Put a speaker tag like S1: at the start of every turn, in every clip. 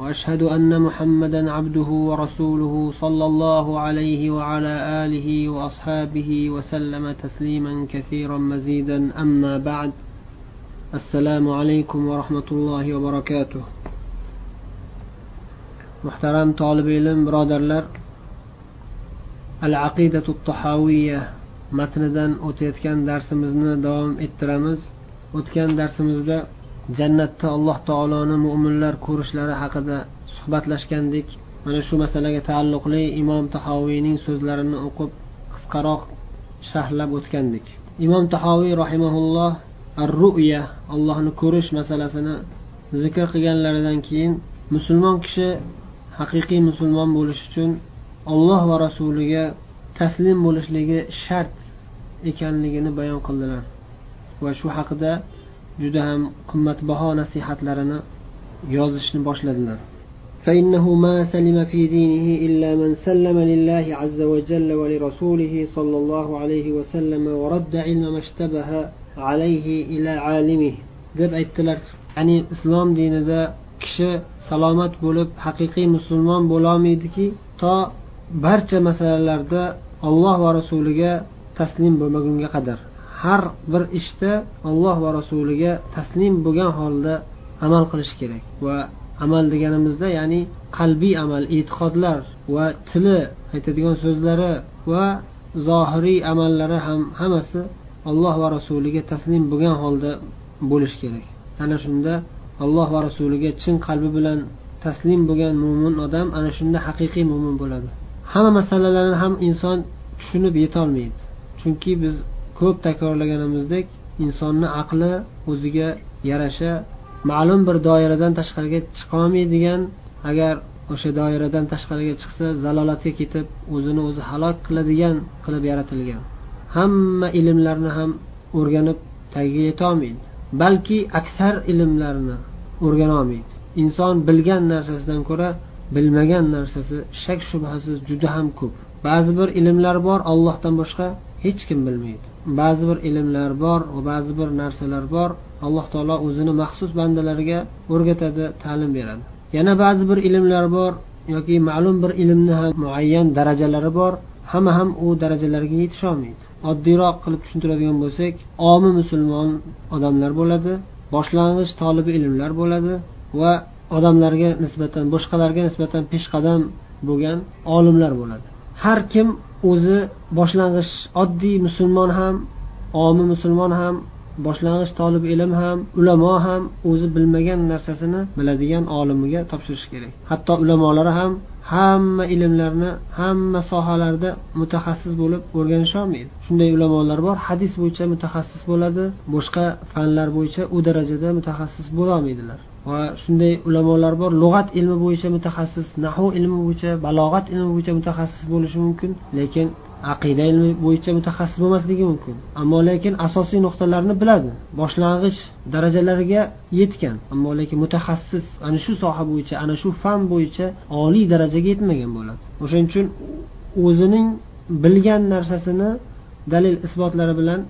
S1: وأشهد أن محمدا عبده ورسوله صلى الله عليه وعلى آله وأصحابه وسلم تسليما كثيرا مزيدا. أما بعد السلام عليكم ورحمة الله وبركاته. محترم طالب علم برادرلر العقيدة الطحاوية matnidan o'tayotgan darsimizni davom ettiramiz o'tgan darsimizda jannatda alloh taoloni mo'minlar ko'rishlari haqida suhbatlashgandik mana shu masalaga taalluqli imom tahoviyning so'zlarini o'qib qisqaroq sharhlab o'tgandik. Imom tahoviy rahimaulloh ar ruya allohni ko'rish masalasini zikr qilganlaridan keyin musulmon kishi haqiqiy musulmon bo'lish uchun olloh va rasuliga taslim bo'lishligi shart ekanligini bayon qildilar. Va shu haqida juda ham qimmatbaho nasihatlarini yozishni boshladilar فإنه ما سلم في دينه إلا من سلم لله عز وجل ولرسوله صلى الله عليه وسلم ورد علم ما اشتبه عليه إلى عالمه deb aytdilar ya'ni islom dinida kishi salomat bo'lib haqiqiy musulmon bo'lolmaydiki to barcha masalalarda olloh va rasuliga taslim bo'lmagunga qadar Har bir ishda olloh va rasuliga taslim bo'lgan holda amal qilish kerak. Va amal deganimizda ya'ni qalbiy amal e'tiqodlar va tili aytadigan so'zlari va zohiriy amallari ham hammasi alloh va rasuliga taslim bo'lgan holda bo'lishi kerak. Ana shunda alloh va rasuliga chin qalbi bilan taslim bo'lgan mo'min odam ana shunda haqiqiy mo'min bo'ladi. Hamma masalalarni ham inson tushunib yetolmaydi. Chunki biz ko'p takrorlaganimizdek insonni aqli o'ziga yarasha ma'lum bir doiradan tashqariga chiqolmaydigan agar o'sha doiradan tashqariga chiqsa zalolatga ketib o'zini o'zi halok qiladigan qilib yaratilgan. Hamma ilmlarni ham o'rganib tagiga yetolmaydi balki aksar ilmlarni o'rgana olmaydi. Inson bilgan narsasidan ko'ra bilmagan narsasi shak shubhasiz juda ham ko'p. Ba'zi bir ilmlar bor ollohdan boshqa hech kim bilmaydi. Ba'zi bir ilmlar bor va ba'zi bir narsalar bor alloh taolo o'zini maxsus bandalariga o'rgatadi ta'lim beradi. Yana ba'zi bir ilmlar bor yoki ma'lum bir ilmni ham muayyan darajalari bor hamma ham u darajalarga yetisholmaydi. Oddiyroq qilib tushuntiradigan bo'lsak omi musulmon odamlar bo'ladi boshlang'ich tolibi ilmlar bo'ladi va odamlarga nisbatan boshqalarga nisbatan peshqadam bo'lgan olimlar bo'ladi. Har kim o'zi boshlang'ich oddiy musulmon ham omi musulmon ham boshlang'ich tolib ilm ham ulamo ham o'zi bilmagan narsasini biladigan olimiga topshirishi kerak. Hatto ulamolari ham hamma ilmlarni hamma sohalarda mutaxassis bo'lib o'rganisholmaydi shunday ulamolar bor hadis bo'yicha mutaxassis bo'ladi boshqa fanlar bo'yicha u darajada mutaxassis bo'lolmaydilar va shunday ulamolar bor. Lug'at ilmi bo'yicha mutaxassis nahu ilmi bo'yicha balog'at ilmi bo'yicha mutaxassis bo'lishi mumkin lekin aqida ilmi bo'yicha mutaxassis bo'lmasligi mumkin. Ammo lekin asosiy nuqtalarni biladi. Boshlang'ich darajalariga yetgan. Ammo lekin mutaxassis ana shu soha bo'yicha ana shu fan bo'yicha oliy darajaga yetmagan bo'ladi. O'shaning uchun o'zining bilgan narsasini dalil isbotlari bilan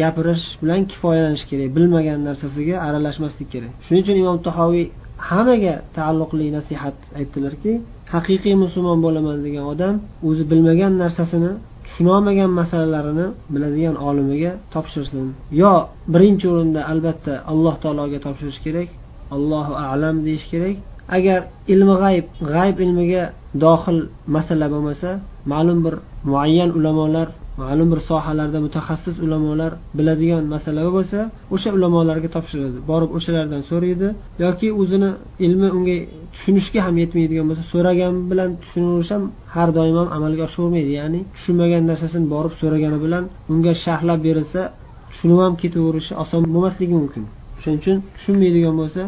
S1: gapirish bilan kifoyalanish kerak bilmagan narsasiga aralashmaslik kerak. Shuning uchun imom tahoviy hammaga taalluqli nasihat aytdilarki haqiqiy musulmon bo'laman degan odam o'zi bilmagan narsasini tushunolmagan masalalarini biladigan olimiga topshirsin. Yo birinchi o'rinda albatta alloh taologa topshirish kerak allohu alam deyish kerak. Agar ilmi g'ayb g'ayb ilmiga dohil masala bo'lmasa ma'lum bir muayyan ulamolar ma'lum bir sohalarda mutaxassis ulamolar biladigan masala bo'lsa o'sha ulamolarga topshiradi borib o'shalardan so'raydi yoki o'zini ilmi unga tushunishga ham yetmaydigan bo'lsa so'ragan bilan tushunaverish ham har doim ham amalga oshavermaydi ya'ni tushunmagan narsasini borib so'ragani bilan unga sharhlab berilsa tushunib ham ketaverishi oson bo'lmasligi mumkin. Shuning uchun tushunmaydigan bo'lsa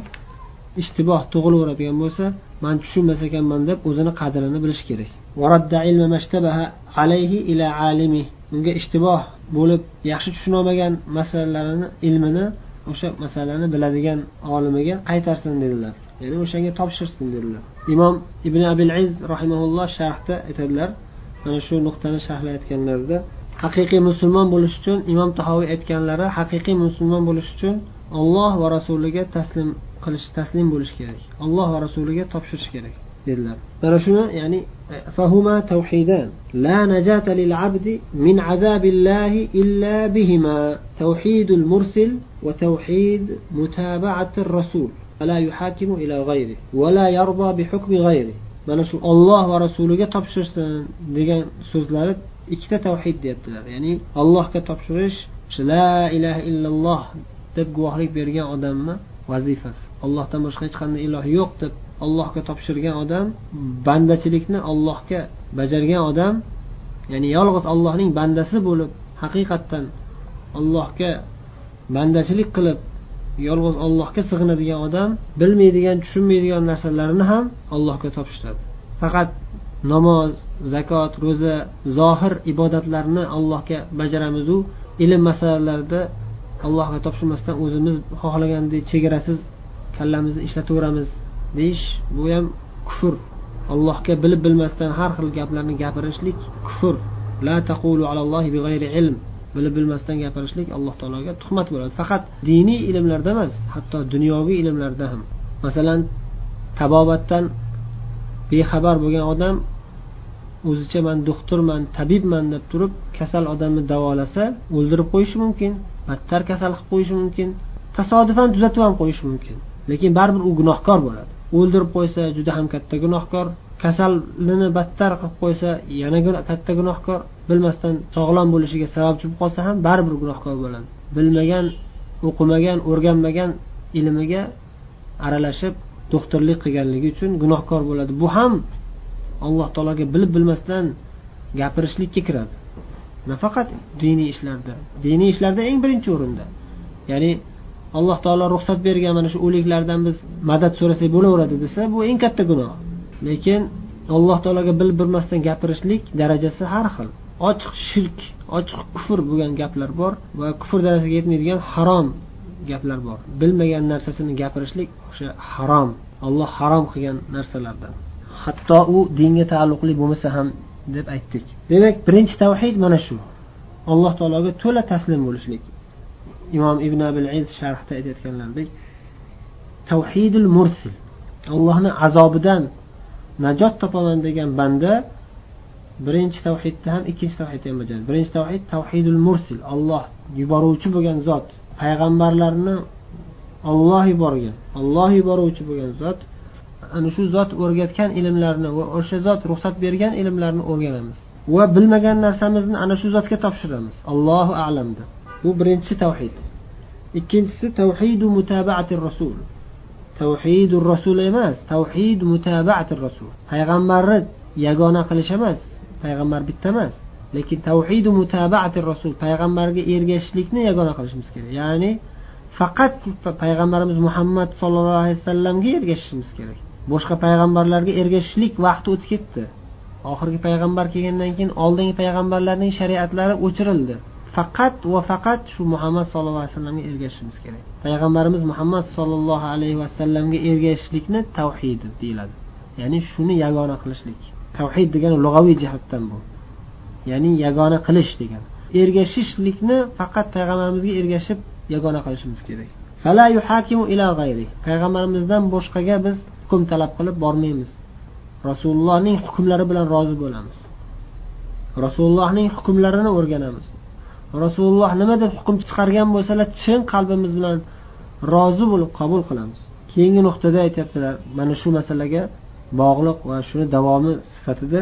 S1: ishtiboh tug'ilaveradigan bo'lsa man tushunmas ekanman deb o'zini qadrini bilishi kerak. unga ishtiboh bo'lib yaxshi tushunolmagan masalalarini ilmini o'sha masalani biladigan olimiga qaytarsin dedilar. Ya'ni o'shanga topshirsin dedilar. Imom ibn abil iz rahimaulloh sharhda aytadilar mana shu nuqtani sharhlayotganlarida haqiqiy musulmon bo'lish uchun imom tahoviy aytganlari haqiqiy musulmon bo'lish uchun olloh va rasuliga taslim qilish taslim bo'lish kerak. Olloh va rasuliga topshirish kerak dedilar. Mana shuni ya'ni فهما توحيدان لا نجاة للعبد من عذاب الله إلا بهما توحيد المرسل وتوحيد متابعة الرسول فلا يحاكم إلى غيره ولا يرضى بحكم غيره mana shu olloh va rasuliga topshirsin degan so'zlari ikkita tavhid deyaptilar ya'ni allohga topshirish la ilaha illalloh deb guvohlik bergan odamni vazifasi allohdan boshqa hech qanday iloh yo'q deb allohga topshirgan odam bandachilikni allohga bajargan odam ya'ni yolg'iz allohning bandasi bo'lib haqiqatdan allohga bandachilik qilib yolg'iz allohga sig'inadigan odam bilmaydigan tushunmaydigan narsalarini ham allohga topshiradi. Faqat namoz zakot ro'za zohir ibodatlarni allohga bajaramizu. Ilm masalalarida allohga topshirmasdan o'zimiz xohlagandek chegarasiz kallamizni ishlataveramiz. Deyish bu ham kufr allohga bilib bilmasdan har xil gaplarni gapirishlik kufr la taqulu alallohi bighayri ilm. Bilib bilmasdan gapirishlik alloh taologa tuhmat bo'ladi. Faqat diniy ilmlarda emas hatto dunyoviy ilmlarda ham. Masalan tabobatdan bexabar bo'lgan odam o'zicha man doktorman tabibman deb turib kasal odamni davolasa o'ldirib qo'yishi mumkin battar kasal qilib qo'yishi mumkin tasodifan tuzatib ham qo'yishi mumkin. Lekin baribir u gunohkor bo'ladi. O'ldirib qo'ysa juda ham katta gunohkor kasalini battar qilib qo'ysa yana katta gunohkor bilmasdan sog'lom bo'lishiga sababchi bo'lib qolsa ham baribir gunohkor bo'ladi. Bilmagan o'qimagan o'rganmagan ilmiga aralashib doktorlik qilganligi uchun gunohkor bo'ladi. Bu ham alloh taologa bilib bilmasdan gapirishlikka kiradi. Nafaqat diniy ishlarda. Diniy ishlarda eng birinchi o'rinda. Ya'ni alloh taolo ruxsat bergan mana shu o'liklardan biz madad so'rasak bo'laveradi desa bu eng katta gunoh. Lekin alloh taologa bilib bilmasdan gapirishlik darajasi har xil. Ochiq shirk ochiq kufr bo'lgan gaplar bor va kufr darajasiga yetmaydigan harom gaplar bor. Bilmagan narsasini gapirishlik o'sha harom alloh harom qilgan narsalardan. Hatto u dinga taalluqli bo'lmasa ham deb aytdik. Demak birinchi tavhid mana shu. Alloh taologa to'la taslim bo'lishlik. Imom ibn abil iz sharhda aytayotganlaridek tavhidul mursil allohni azobidan najot topaman degan banda birinchi tavhidni ham ikkinchi tavhidni ham bajaradi birinchi tavhid tavhidul mursil olloh yuboruvchi bo'lgan zot payg'ambarlarni olloh yuborgan olloh yuboruvchi bo'lgan zot. Ana shu zot o'rgatgan ilmlarni va o'sha zot ruxsat bergan ilmlarni o'rganamiz. Va bilmagan narsamizni ana shu zotga topshiramiz. Allohu alam deb bu birinchi tavhid. Ikkinchisi tavhidu mutabaati rasul tavhidu rasul emas tavhid mutabaati rasul payg'ambarni yagona qilish emas payg'ambar bitta emas. Lekin tavhidu mutabaati rasul payg'ambarga ergashishlikni yagona qilishimiz kerak. Ya'ni faqat payg'ambarimiz muhammad sollallohu alayhi vasallamga ergashishimiz kerak. Boshqa payg'ambarlarga ergashishlik vaqti o'tib ketdi. Oxirgi payg'ambar kelgandan keyin oldingi payg'ambarlarning shariatlari o'chirildi. Faqat va faqat shu muhammad sollallohu alayhi vasallamga ergashishimiz kerak. Payg'ambarimiz muhammad sollallohu alayhi vasallamga ergashishlikni tavhid deyiladi. Ya'ni shuni yagona qilishlik. Tavhid degani lug'aviy jihatdan bu. Ya'ni yagona qilish degani. Ergashishlikni faqat payg'ambarimizga ergashib yagona qilishimiz kerak. Payg'ambarimizdan boshqaga biz hukm talab qilib bormaymiz. Rasulullohning hukmlari bilan rozi bo'lamiz. Rasulullohning hukmlarini o'rganamiz. rasululloh nima deb hukm chiqargan bo'lsalar chin qalbimiz bilan rozi bo'lib qabul qilamiz keyingi nuqtada aytyaptilar mana shu masalaga bog'liq va shuni davomi sifatida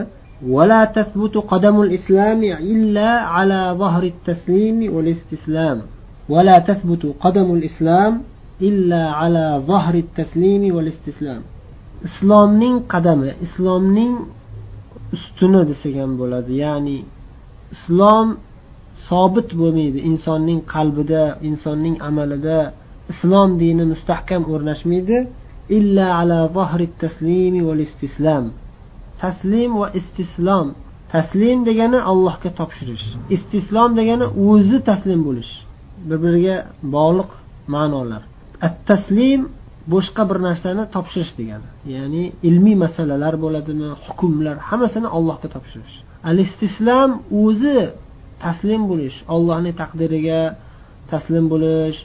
S1: ولا تثبت قدم الإسلام إلا على ظهر التسليم والاستسلام ولا تثبت قدم الإسلام إلا على ظهر التسليم والاستسلام islomning qadami islomning ustuni desak ham bo'ladi ya'ni islom sobit bo'lmaydi. Insonning qalbida insonning amalida islom dini mustahkam o'rnashmaydi. Illa ala taslimi val istislam. Taslim va istislom. Taslim degani allohga topshirish. Istislom degani o'zi taslim bo'lish. Bir biriga bog'liq ma'nolar. At taslim boshqa bir narsani topshirish degani. Ya'ni ilmiy masalalar bo'ladimi hukmlar hammasini allohga topshirish. Al istislam o'zi taslim bo'lish ollohning taqdiriga taslim bo'lish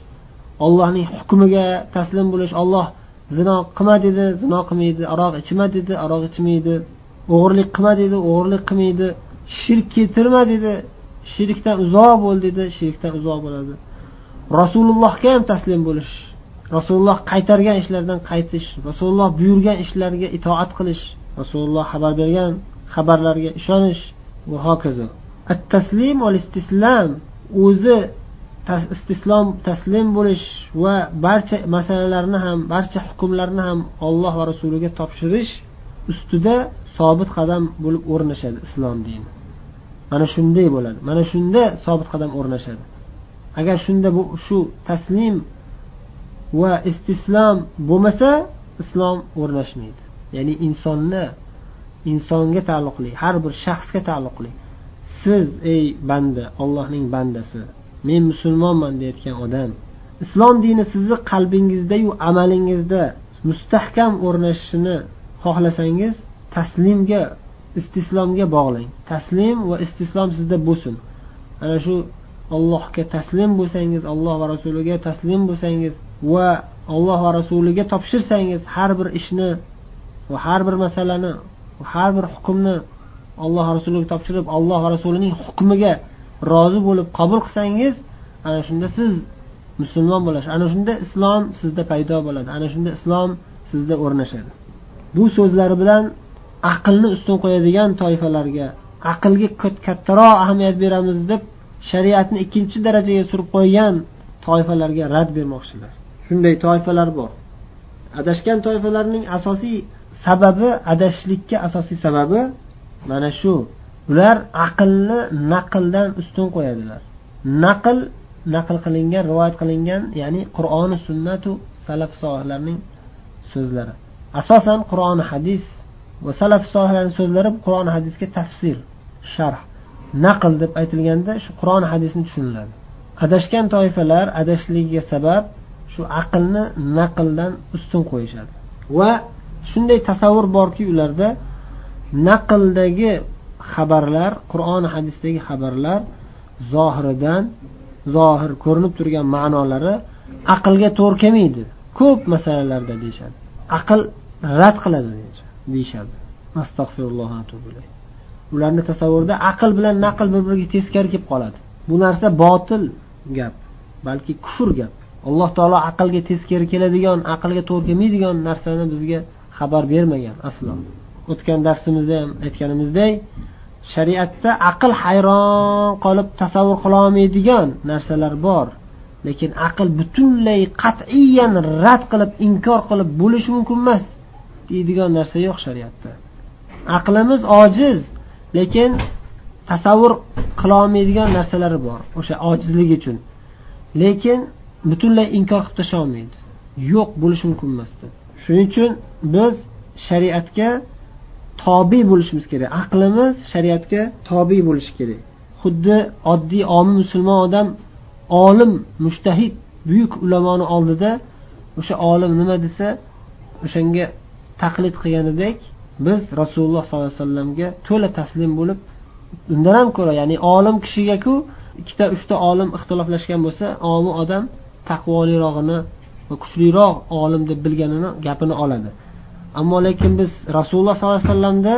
S1: ollohning hukmiga taslim bo'lish olloh zino qilma dedi zino qilmaydi aroq ichma dedi aroq ichmaydi o'g'irlik qilma dedi o'g'irlik qilmaydi shirk keltirma dedi shirkdan uzoq bo'l dedi shirkdan uzoq bo'ladi. Rasulullohga ham taslim bo'lish rasululloh qaytargan ishlardan qaytish rasululloh buyurgan ishlarga itoat qilish rasululloh xabar bergan xabarlarga ishonish va hokazo. At taslim val istislam o'zi istislom taslim bo'lish va barcha masalalarni ham barcha hukmlarni ham olloh va rasuliga topshirish ustida sobit qadam bo'lib o'rnashadi islom dini. Mana shunday bo'ladi. Mana shunda sobit qadam o'rnashadi. Agar shunda bu shu taslim va istislom bo'lmasa islom o'rnashmaydi. Ya'ni insonni insonga taalluqli har bir shaxsga taalluqli. Siz ey banda ollohning bandasi men musulmonman deyotgan odam islom dini sizni qalbingizdayu amalingizda mustahkam o'rnashishini xohlasangiz taslimga istislomga bog'lang. Taslim va istislom sizda bo'lsin. Ana shu allohga taslim bo'lsangiz alloh va rasuliga taslim bo'lsangiz va alloh va rasuliga topshirsangiz har bir ishni va har bir masalani va har bir hukmni alloh rasuliga topshirib alloh rasulining hukmiga rozi bo'lib qabul qilsangiz ana shunda siz musulmon bo'lasiz ana shunda islom sizda paydo bo'ladi ana shunda islom sizda o'rnashadi. Bu so'zlari bilan aqlni ustun qo'yadigan toifalarga aqlga kattaroq ahamiyat beramiz deb shariatni ikkinchi darajaga surib qo'ygan toifalarga rad bermoqchilar. Shunday toifalar bor. Adashgan toifalarning asosiy sababi adashishlikka asosiy sababi mana shu. Ular aqlni naqldan ustun qo'yadilar. Naql naql qilingan rivoyat qilingan ya'ni qur'oni sunnatu salaf solihlarning so'zlari. Asosan qur'oni hadis va salaf solihlarning so'zlari qur'oni hadisga tafsir sharh naql deb aytilganda shu qur'on hadisni tushuniladi. Adashgan toifalar adashishligiga sabab shu aqlni naqldan ustun qo'yishadi. Va shunday tasavvur borki ularda naqldagi xabarlar qur'oni hadisdagi xabarlar zohiridan zohir ko'rinib turgan ma'nolari aqlga to'g'ri kelmaydi. Ko'p masalalarda deyishadi. Aql rad qiladi deyishadi astag'firulloh ularni tasavvurida aql bilan naql bir biriga teskari kelib qoladi. Bu narsa botil gap balki kufr gap. Alloh taolo aqlga teskari keladigan aqlga to'g'ri kelmaydigan narsani bizga xabar bermagan aslo. O'tgan darsimizda ham aytganimizdek shariatda aql hayron qolib tasavvur qilolmaydigan narsalar bor. Lekin aql butunlay qat'iyan rad qilib inkor qilib bo'lishi mumkin emas deydigan narsa yo'q shariatda. Aqlimiz ojiz lekin tasavvur qilolmaydigan narsalari bor o'sha ojizligi uchun. Lekin butunlay inkor qilib tashlolmaydi yo'q bo'lishi mumkin emasdi shuning uchun biz shariatga tobe bo'lishimiz kerak. Aqlimiz shariatga tobe bo'lishi kerak. Xuddi oddiy omi musulmon odam olim mushtahid buyuk ulamoni oldida o'sha olim nima desa o'shanga taqlid qilganidek biz rasululloh sollallohu alayhi vasallamga to'la taslim bo'lib undan ham ko'ra ya'ni olim kishigaku ikkita uchta olim ixtiloflashgan bo'lsa omi odam taqvolirog'ini va kuchliroq olim deb bilganini gapini oladi. Ammo lekin biz rasululloh sollallohu alayhi vasallamda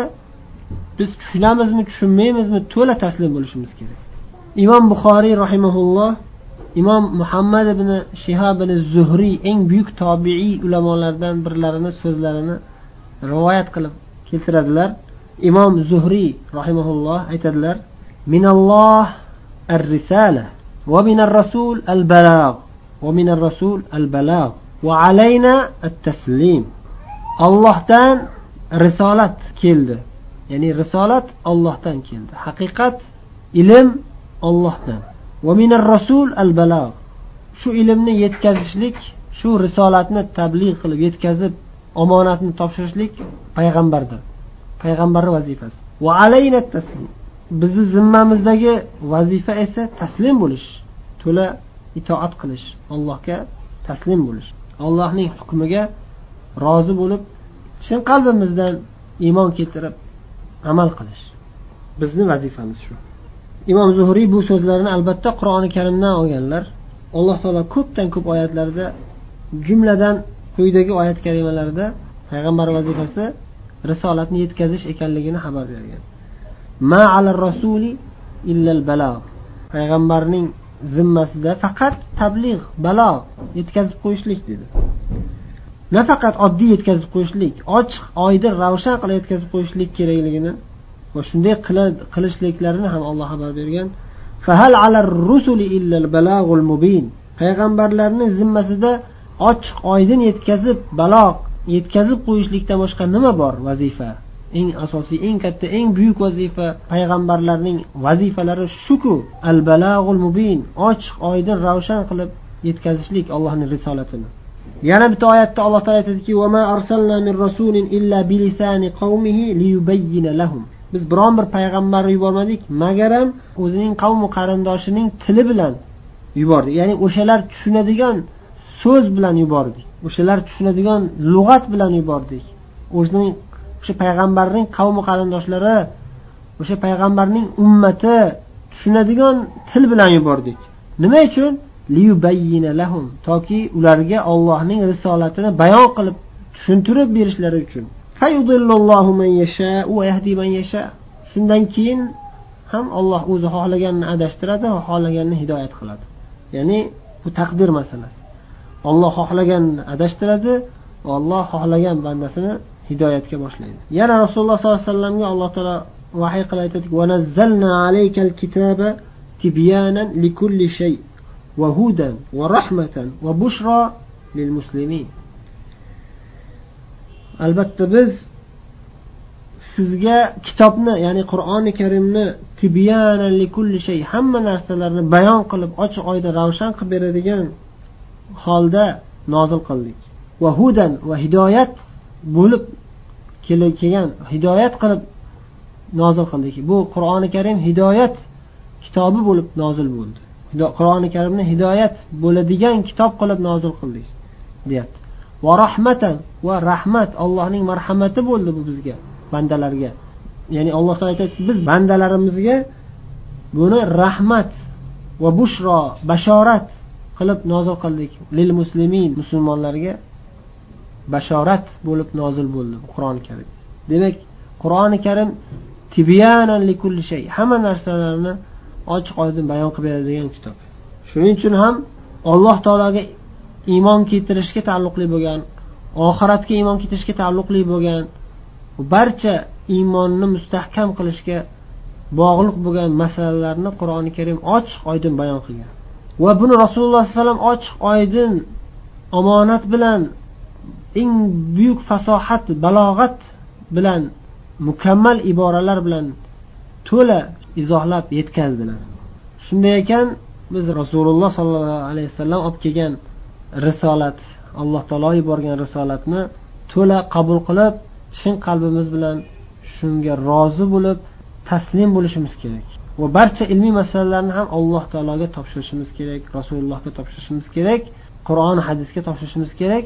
S1: biz tushunamizmi tushunmaymizmi to'la taslim bo'lishimiz kerak. Imom buxoriy rahimaulloh imom muhammad ibn shihob ibn zuhriy eng buyuk tobiiy ulamolardan birlarini so'zlarini rivoyat qilib keltiradilar. Imom zuhriy rahimaulloh aytadilar minalloh ar risala va minar rasul al balagh va minar rasul al balagh ollohdan risolat keldi. Ya'ni risolat ollohdan keldi. Haqiqat ilm ollohdan va minar rasul al balagh. Shu ilmni yetkazishlik shu risolatni tabliğ qilib yetkazib omonatni topshirishlik payg'ambardir. Payg'ambarni vazifasi. Va alayna taslim. Bizni zimmamizdagi vazifa esa taslim bo'lish. To'la itoat qilish. Allohga taslim bo'lish. Allohning hukmiga rozi bo'lib chin qalbimizdan iymon keltirib amal qilish. Bizni vazifamiz shu. Imom zuhriy bu so'zlarini albatta qur'oni karimdan olganlar alloh taolo ko'pdan ko'p oyatlarda jumladan quyidagi oyat karimalarda payg'ambar vazifasi risolatni yetkazish ekanligini xabar bergan. Ma alar rasuli illal balog payg'ambarning zimmasida faqat tabliğ balog yetkazib qo'yishlik dedi nafaqat oddiy yetkazib qo'yishlik ochiq oydin ravshan qilib yetkazib qo'yishlik kerakligini va shunday qilishliklarini ham alloh xabar bergan. Payg'ambarlarni zimmasida ochiq oydin yetkazib baloq yetkazib qo'yishlikdan boshqa nima bor vazifa? Eng asosiy eng katta eng buyuk vazifa payg'ambarlarning vazifalari shuku. Al balag'ul mubin. Ochiq oydin ravshan qilib yetkazishlik allohning risolatini. Yana bitta oyatda alloh taolo aytadiki biz biron bir payg'ambarni yubormadik magaram o'zining qavmu qarindoshining tili bilan yubordik. Ya'ni o'shalar tushunadigan so'z bilan yubordik. O'shalar tushunadigan lug'at bilan yubordik. O'zining o'sha payg'ambarning qavmi qarindoshlari o'sha payg'ambarning ummati tushunadigan til bilan yubordik. Nima uchun? Lahum toki ularga ollohning risolatini bayon qilib tushuntirib berishlari uchun. Shundan keyin ham olloh o'zi xohlaganini adashtiradi xohlaganini hidoyat qiladi. Ya'ni bu taqdir masalasi. Olloh xohlaganini adashtiradi olloh xohlagan bandasini hidoyatga boshlaydi. Yana rasululloh sollallohu alayhi vasallamga alloh taolo vahiy qilib aytadiki وهدى ورحمة وبشرى للمسلمين albatta biz sizga kitobni ya'ni qur'oni karimni shay hamma narsalarni bayon qilib ochiq oydin ravshan qilib beradigan holda nozil qildik va hudan va hidoyat bo'lib kelgan hidoyat qilib nozil qildik bu qur'oni karim hidoyat kitobi bo'lib nozil bo'ldi Qur'oni karimni hidoyat bo'ladigan kitob qilib nozil qildik deyapti. Va rahmatan va rahmat allohning marhamati bo'ldi bu bizga bandalarga. Ya'ni alloh taolo aytyapti biz bandalarimizga buni rahmat va bushro bashorat qilib nozil qildik. Lil muslimin musulmonlarga bashorat bo'lib nozil bo'ldi qur'oni karim. Demak qur'oni karim hamma narsalarni ochiq oydin bayon qilib beradigan kitob. Shuning uchun ham alloh taologa iymon keltirishga taalluqli bo'lgan oxiratga iymon keltirishga taalluqli bo'lgan barcha iymonni mustahkam qilishga bog'liq bo'lgan masalalarni qur'oni karim ochiq oydin bayon qilgan. Va buni rasululloh sallallohu alayhi vasallam ochiq oydin omonat bilan eng buyuk fasohat balog'at bilan mukammal iboralar bilan to'la izohlab yetkazdilar. Shunday ekan biz rasululloh sollallohu alayhi vasallam olib kelgan risolat alloh taolo yuborgan risolatni to'la qabul qilib chin qalbimiz bilan shunga rozi bo'lib taslim bo'lishimiz kerak. Va barcha ilmiy masalalarni ham alloh taologa topshirishimiz kerak rasulullohga topshirishimiz kerak qur'on hadisga topshirishimiz kerak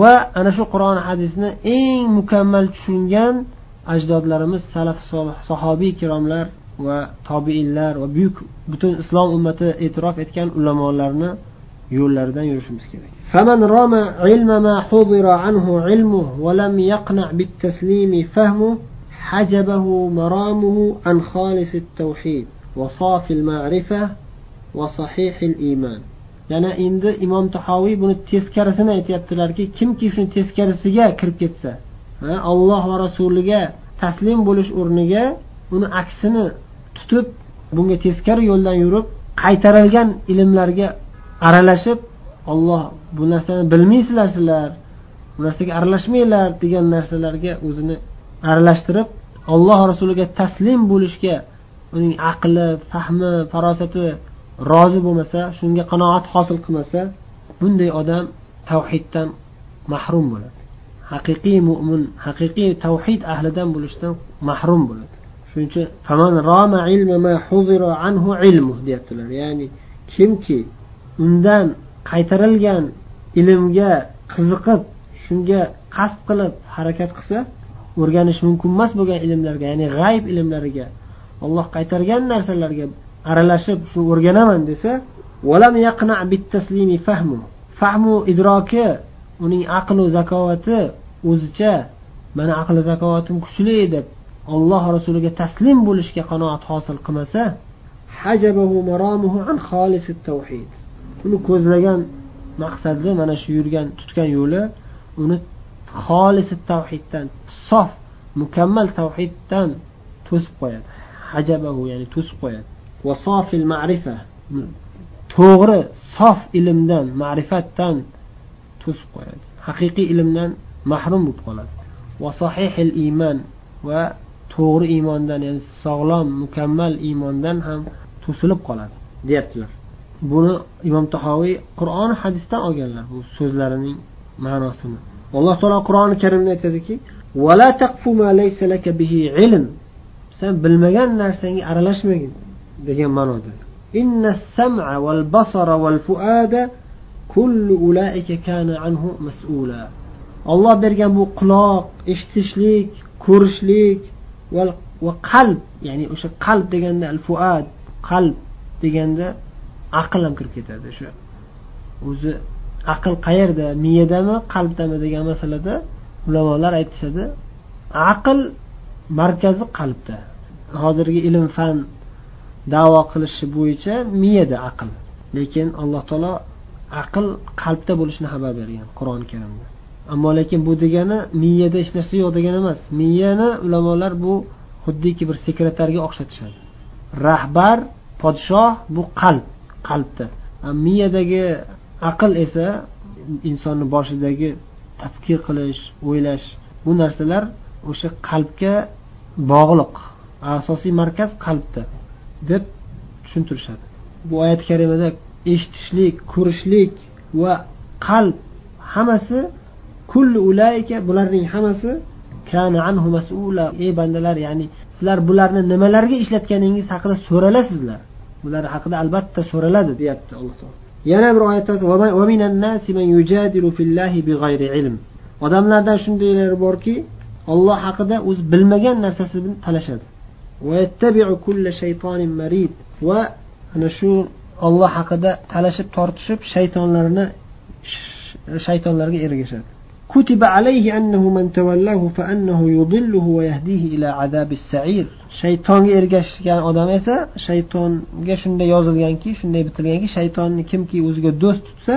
S1: va ana shu qur'on hadisni eng mukammal tushungan ajdodlarimiz salaf sahobiy kiromlar va tobiinlar va buyuk butun islom ummati e'tirof etgan ulamolarni yo'llaridan yurishimiz kerak فمن رام علم ما حضر عنه علمه ولم يقنع بالتسليم فهمه حجبه مرامه عن خالص التوحيد وصافي المعرفة وصحيح الإيمان yana endi imom tahoviy buni teskarisini aytyaptilarki kimki shuni teskarisiga kirib ketsa alloh va rasuliga taslim bo'lish o'rniga uni aksini tutib bunga teskari yo'ldan yurib qaytarilgan ilmlarga aralashib olloh bu narsani bilmaysizlar sizlar bu narsaga aralashmanglar degan narsalarga o'zini aralashtirib olloh rasuliga taslim bo'lishga uning aqli fahmi farosati rozi bo'lmasa shunga qanoat hosil qilmasa bunday odam tavhiddan mahrum bo'ladi. Haqiqiy mo'min haqiqiy tavhid ahlidan bo'lishdan mahrum bo'ladi. Shuning uchun faman roma anhu ilmu deyaptilar. Ya'ni kimki undan qaytarilgan ilmga qiziqib shunga qasd qilib harakat qilsa o'rganish mumkin emas bo'lgan ilmlarga ya'ni g'ayb ilmlariga olloh qaytargan narsalarga aralashib shu o'rganaman desa fahmu. Idroki uning aqlu zakovati o'zicha mani aqli zakovatim kuchli deb olloh rasuliga taslim bo'lishga qanoat hosil qilmasa uni ko'zlagan maqsadi mana shu yurgan tutgan yo'li uni xolisi tavhiddan sof mukammal tavhiddan to'sib qo'yadi. Hajabahu ya'ni to'sib qo'yadi. Vasofil ma'rifa to'g'ri sof ilmdan ma'rifatdan to'sib qo'yadi. Haqiqiy ilmdan mahrum bo'lib qoladi. Va sahihil iymon va to'g'ri iymondan ya'ni sog'lom mukammal iymondan ham to'silib qoladi deyaptilar. Buni imom tahoviy qur'on hadisdan olganlar bu so'zlarining ma'nosini. Alloh taolo qur'oni karimda aytadiki sen bilmagan narsangga aralashmagin degan ma'noda. Inna sam'a val basara val fuada kullu ulaika kana anhu mas'ula. Olloh bergan bu quloq eshitishlik ko'rishlik va qalb ya'ni o'sha qalb deganda al fuad qalb deganda aql ham kirib ketadi. O'sha o'zi aql qayerda miyadami qalbdami degan masalada ulamolar aytishadi. Aql markazi qalbda. Hozirgi ilm fan davo qilishi bo'yicha miyada aql. Lekin alloh taolo aql qalbda bo'lishini xabar bergan qur'oni karimda ammo lekin bu degani miyada hech narsa yo'q degani emas. Miyani ulamolar bu xuddiki bir sekretarga o'xshatishadi. Rahbar podshoh bu qalb qalbda miyadagi aql esa insonni boshidagi tafkir qilish o'ylash bu narsalar o'sha qalbga bog'liq asosiy markaz qalbda deb tushuntirishadi. Bu oyat karimada eshitishlik ko'rishlik va qalb hammasi kulli ulayka bularning hammasi kana anhu mas'ula. Ey bandalar ya'ni sizlar bularni nimalarga ishlatganingiz haqida so'ralasizlar. Bular haqida albatta so'raladi deyapti alloh taolo. Yana bir oyatda odamlardan shundaylar borki olloh haqida o'zi bilmagan narsasini talashadi. Va ana shu olloh haqida talashib tortishib shaytonlarni shaytonlarga ergashadi. كتب عليه أنه من تولاه فأنه يضله ويهديه إلى عذاب السعير shaytonga ergashgan odam esa shaytonga shunday yozilganki shunday bitilganki shaytonni kimki o'ziga do'st tutsa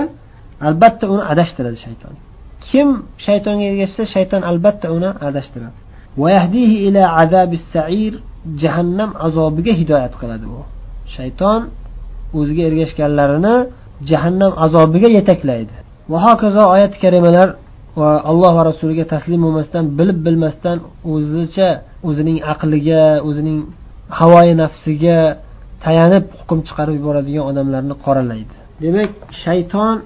S1: albatta uni adashtiradi shayton kim shaytonga ergashsa shayton albatta uni adashtiradi jahannam azobiga hidoyat qiladi u shayton o'ziga ergashganlarini jahannam azobiga yetaklaydi va hokazo oyat karimalar va alloh va rasuliga taslim bo'lmasdan bilib bilmasdan o'zicha o'zining aqliga o'zining havoyi nafsiga tayanib hukm chiqarib yuboradigan odamlarni qoralaydi. Demak shayton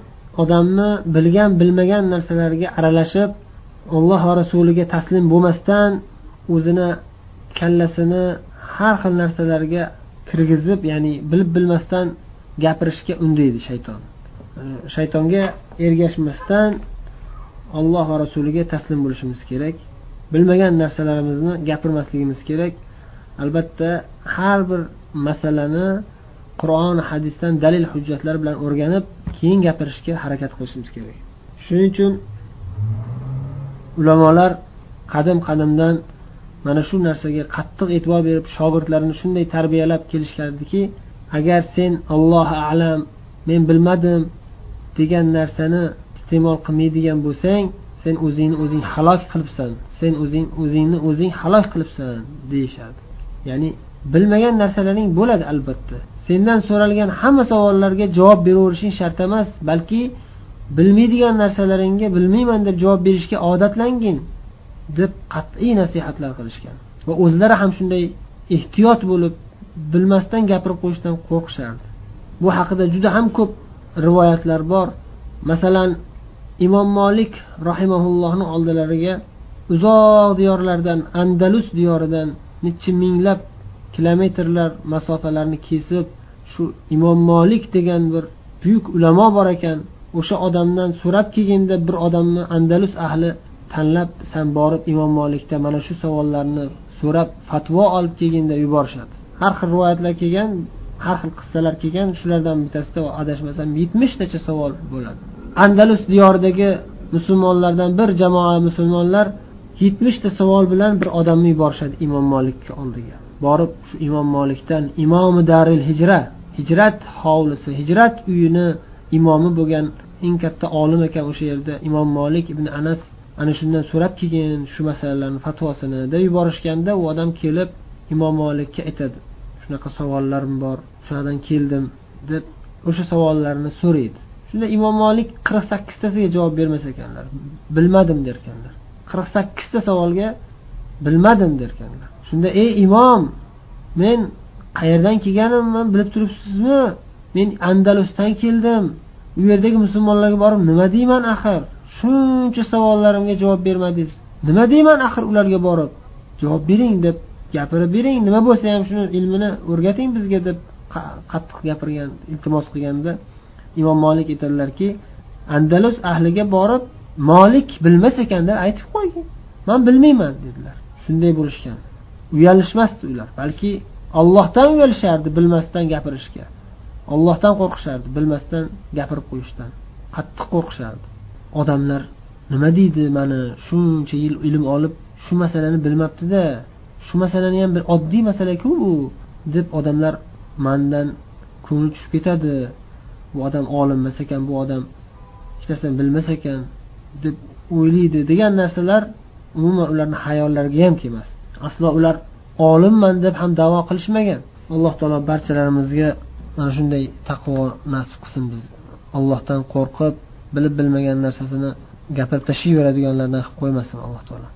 S1: odamni bilgan bilmagan narsalarga aralashib alloh va rasuliga taslim bo'lmasdan o'zini kallasini har xil narsalarga kirgizib ya'ni bilib bilmasdan gapirishga undaydi shayton. Shaytonga ergashmasdan alloh va rasuliga taslim bo'lishimiz kerak. Bilmagan narsalarimizni gapirmasligimiz kerak. Albatta har bir masalani qur'on hadisdan dalil hujjatlar bilan o'rganib keyin gapirishga harakat qilishimiz kerak. Shuning uchun ulamolar qadim qadimdan mana shu narsaga qattiq e'tibor berib shogirdlarini shunday tarbiyalab kelishgandiki agar sen allohu alam men bilmadim degan narsani iste'mol qilmaydigan bo'lsang sen o'zingni o'zing halok qilibsan. Sen o'zing o'zingni o'zing halok qilibsan deyishadi. Ya'ni bilmagan narsalaring bo'ladi albatta. Sendan so'ralgan hamma savollarga javob beraverishing shart emas balki bilmaydigan narsalaringga bilmayman deb javob berishga odatlangin deb qat'iy nasihatlar qilishgan. Va o'zlari ham shunday ehtiyot bo'lib bilmasdan gapirib qo'yishdan qo'rqishardi. Bu haqida juda ham ko'p rivoyatlar bor. Masalan imom molik rahimaullohni oldilariga uzoq diyorlardan andalus diyoridan necha minglab kilometrlar masofalarni kesib shu imom molik degan bir buyuk ulamo bor ekan o'sha odamdan so'rab kelganda bir odamni andalus ahli tanlab san borib imom molikda mana shu savollarni so'rab fatvo olib kelganda yuborishadi. Har xil rivoyatlar kelgan har xil qissalar kelgan shulardan bittasida adashmasam yetmishtacha savol bo'ladi. Andalus diyoridagi musulmonlardan bir jamoa musulmonlar yetmishta savol bilan bir odamni yuborishadi imom molikni oldiga. Borib shu imom molikdan imomi daril hijra hijrat hovlisi hijrat uyini imomi bo'lgan eng katta olim ekan o'sha yerda imom molik ibn anas ana shundan so'rab kelgin shu masalalarni fatvosini deb yuborishganda u odam kelib imom molikka aytadi shunaqa savollarim bor shunadan keldim deb o'sha savollarni so'raydi. Shunda imom molik qirq sakkiztasiga javob bermas ekanlar. Bilmadim derkanlar. Qirq sakkizta savolga bilmadim derkanlar. Shunda ey imom men qayerdan kelganimni bilib turibsizmi? Men andalusdan keldim. U yerdagi musulmonlarga borib nima deyman axir? Shuncha savollarimga javob bermadingiz. Nima deyman axir ularga borib? Javob bering deb gapirib bering. Nima bo'lsa ham shuni ilmini o'rgating bizga deb qattiq gapirgan iltimos qilganda imom molik aytadilarki andalus ahliga borib molik bilmas ekanda aytib qo'ygin man bilmayman dedilar. Shunday bo'lishgan. Uyalishmasdi ular. Balki ollohdan uyalishardi bilmasdan gapirishga. Ollohdan qo'rqishardi bilmasdan gapirib qo'yishdan. Qattiq qo'rqishardi. Odamlar nima deydi mani shuncha yil ilm olib shu masalani bilmabdida shu masalani ham bir oddiy masalaku u deb odamlar mandan ko'ngli tushib ketadi. Bu odam olim emas ekan bu odam hech narsani bilmas ekan deb o'ylaydi degan narsalar umuman ularni hayollariga ham kelmas. Aslo ular olimman deb ham davo qilishmagan. Alloh taolo barchalarimizga mana shunday taqvo nasib qilsin biz. Allohdan qo'rqib bilib bilmagan narsasini gapirib tashlayveradiganlardan qilib qo'ymasin alloh taolo.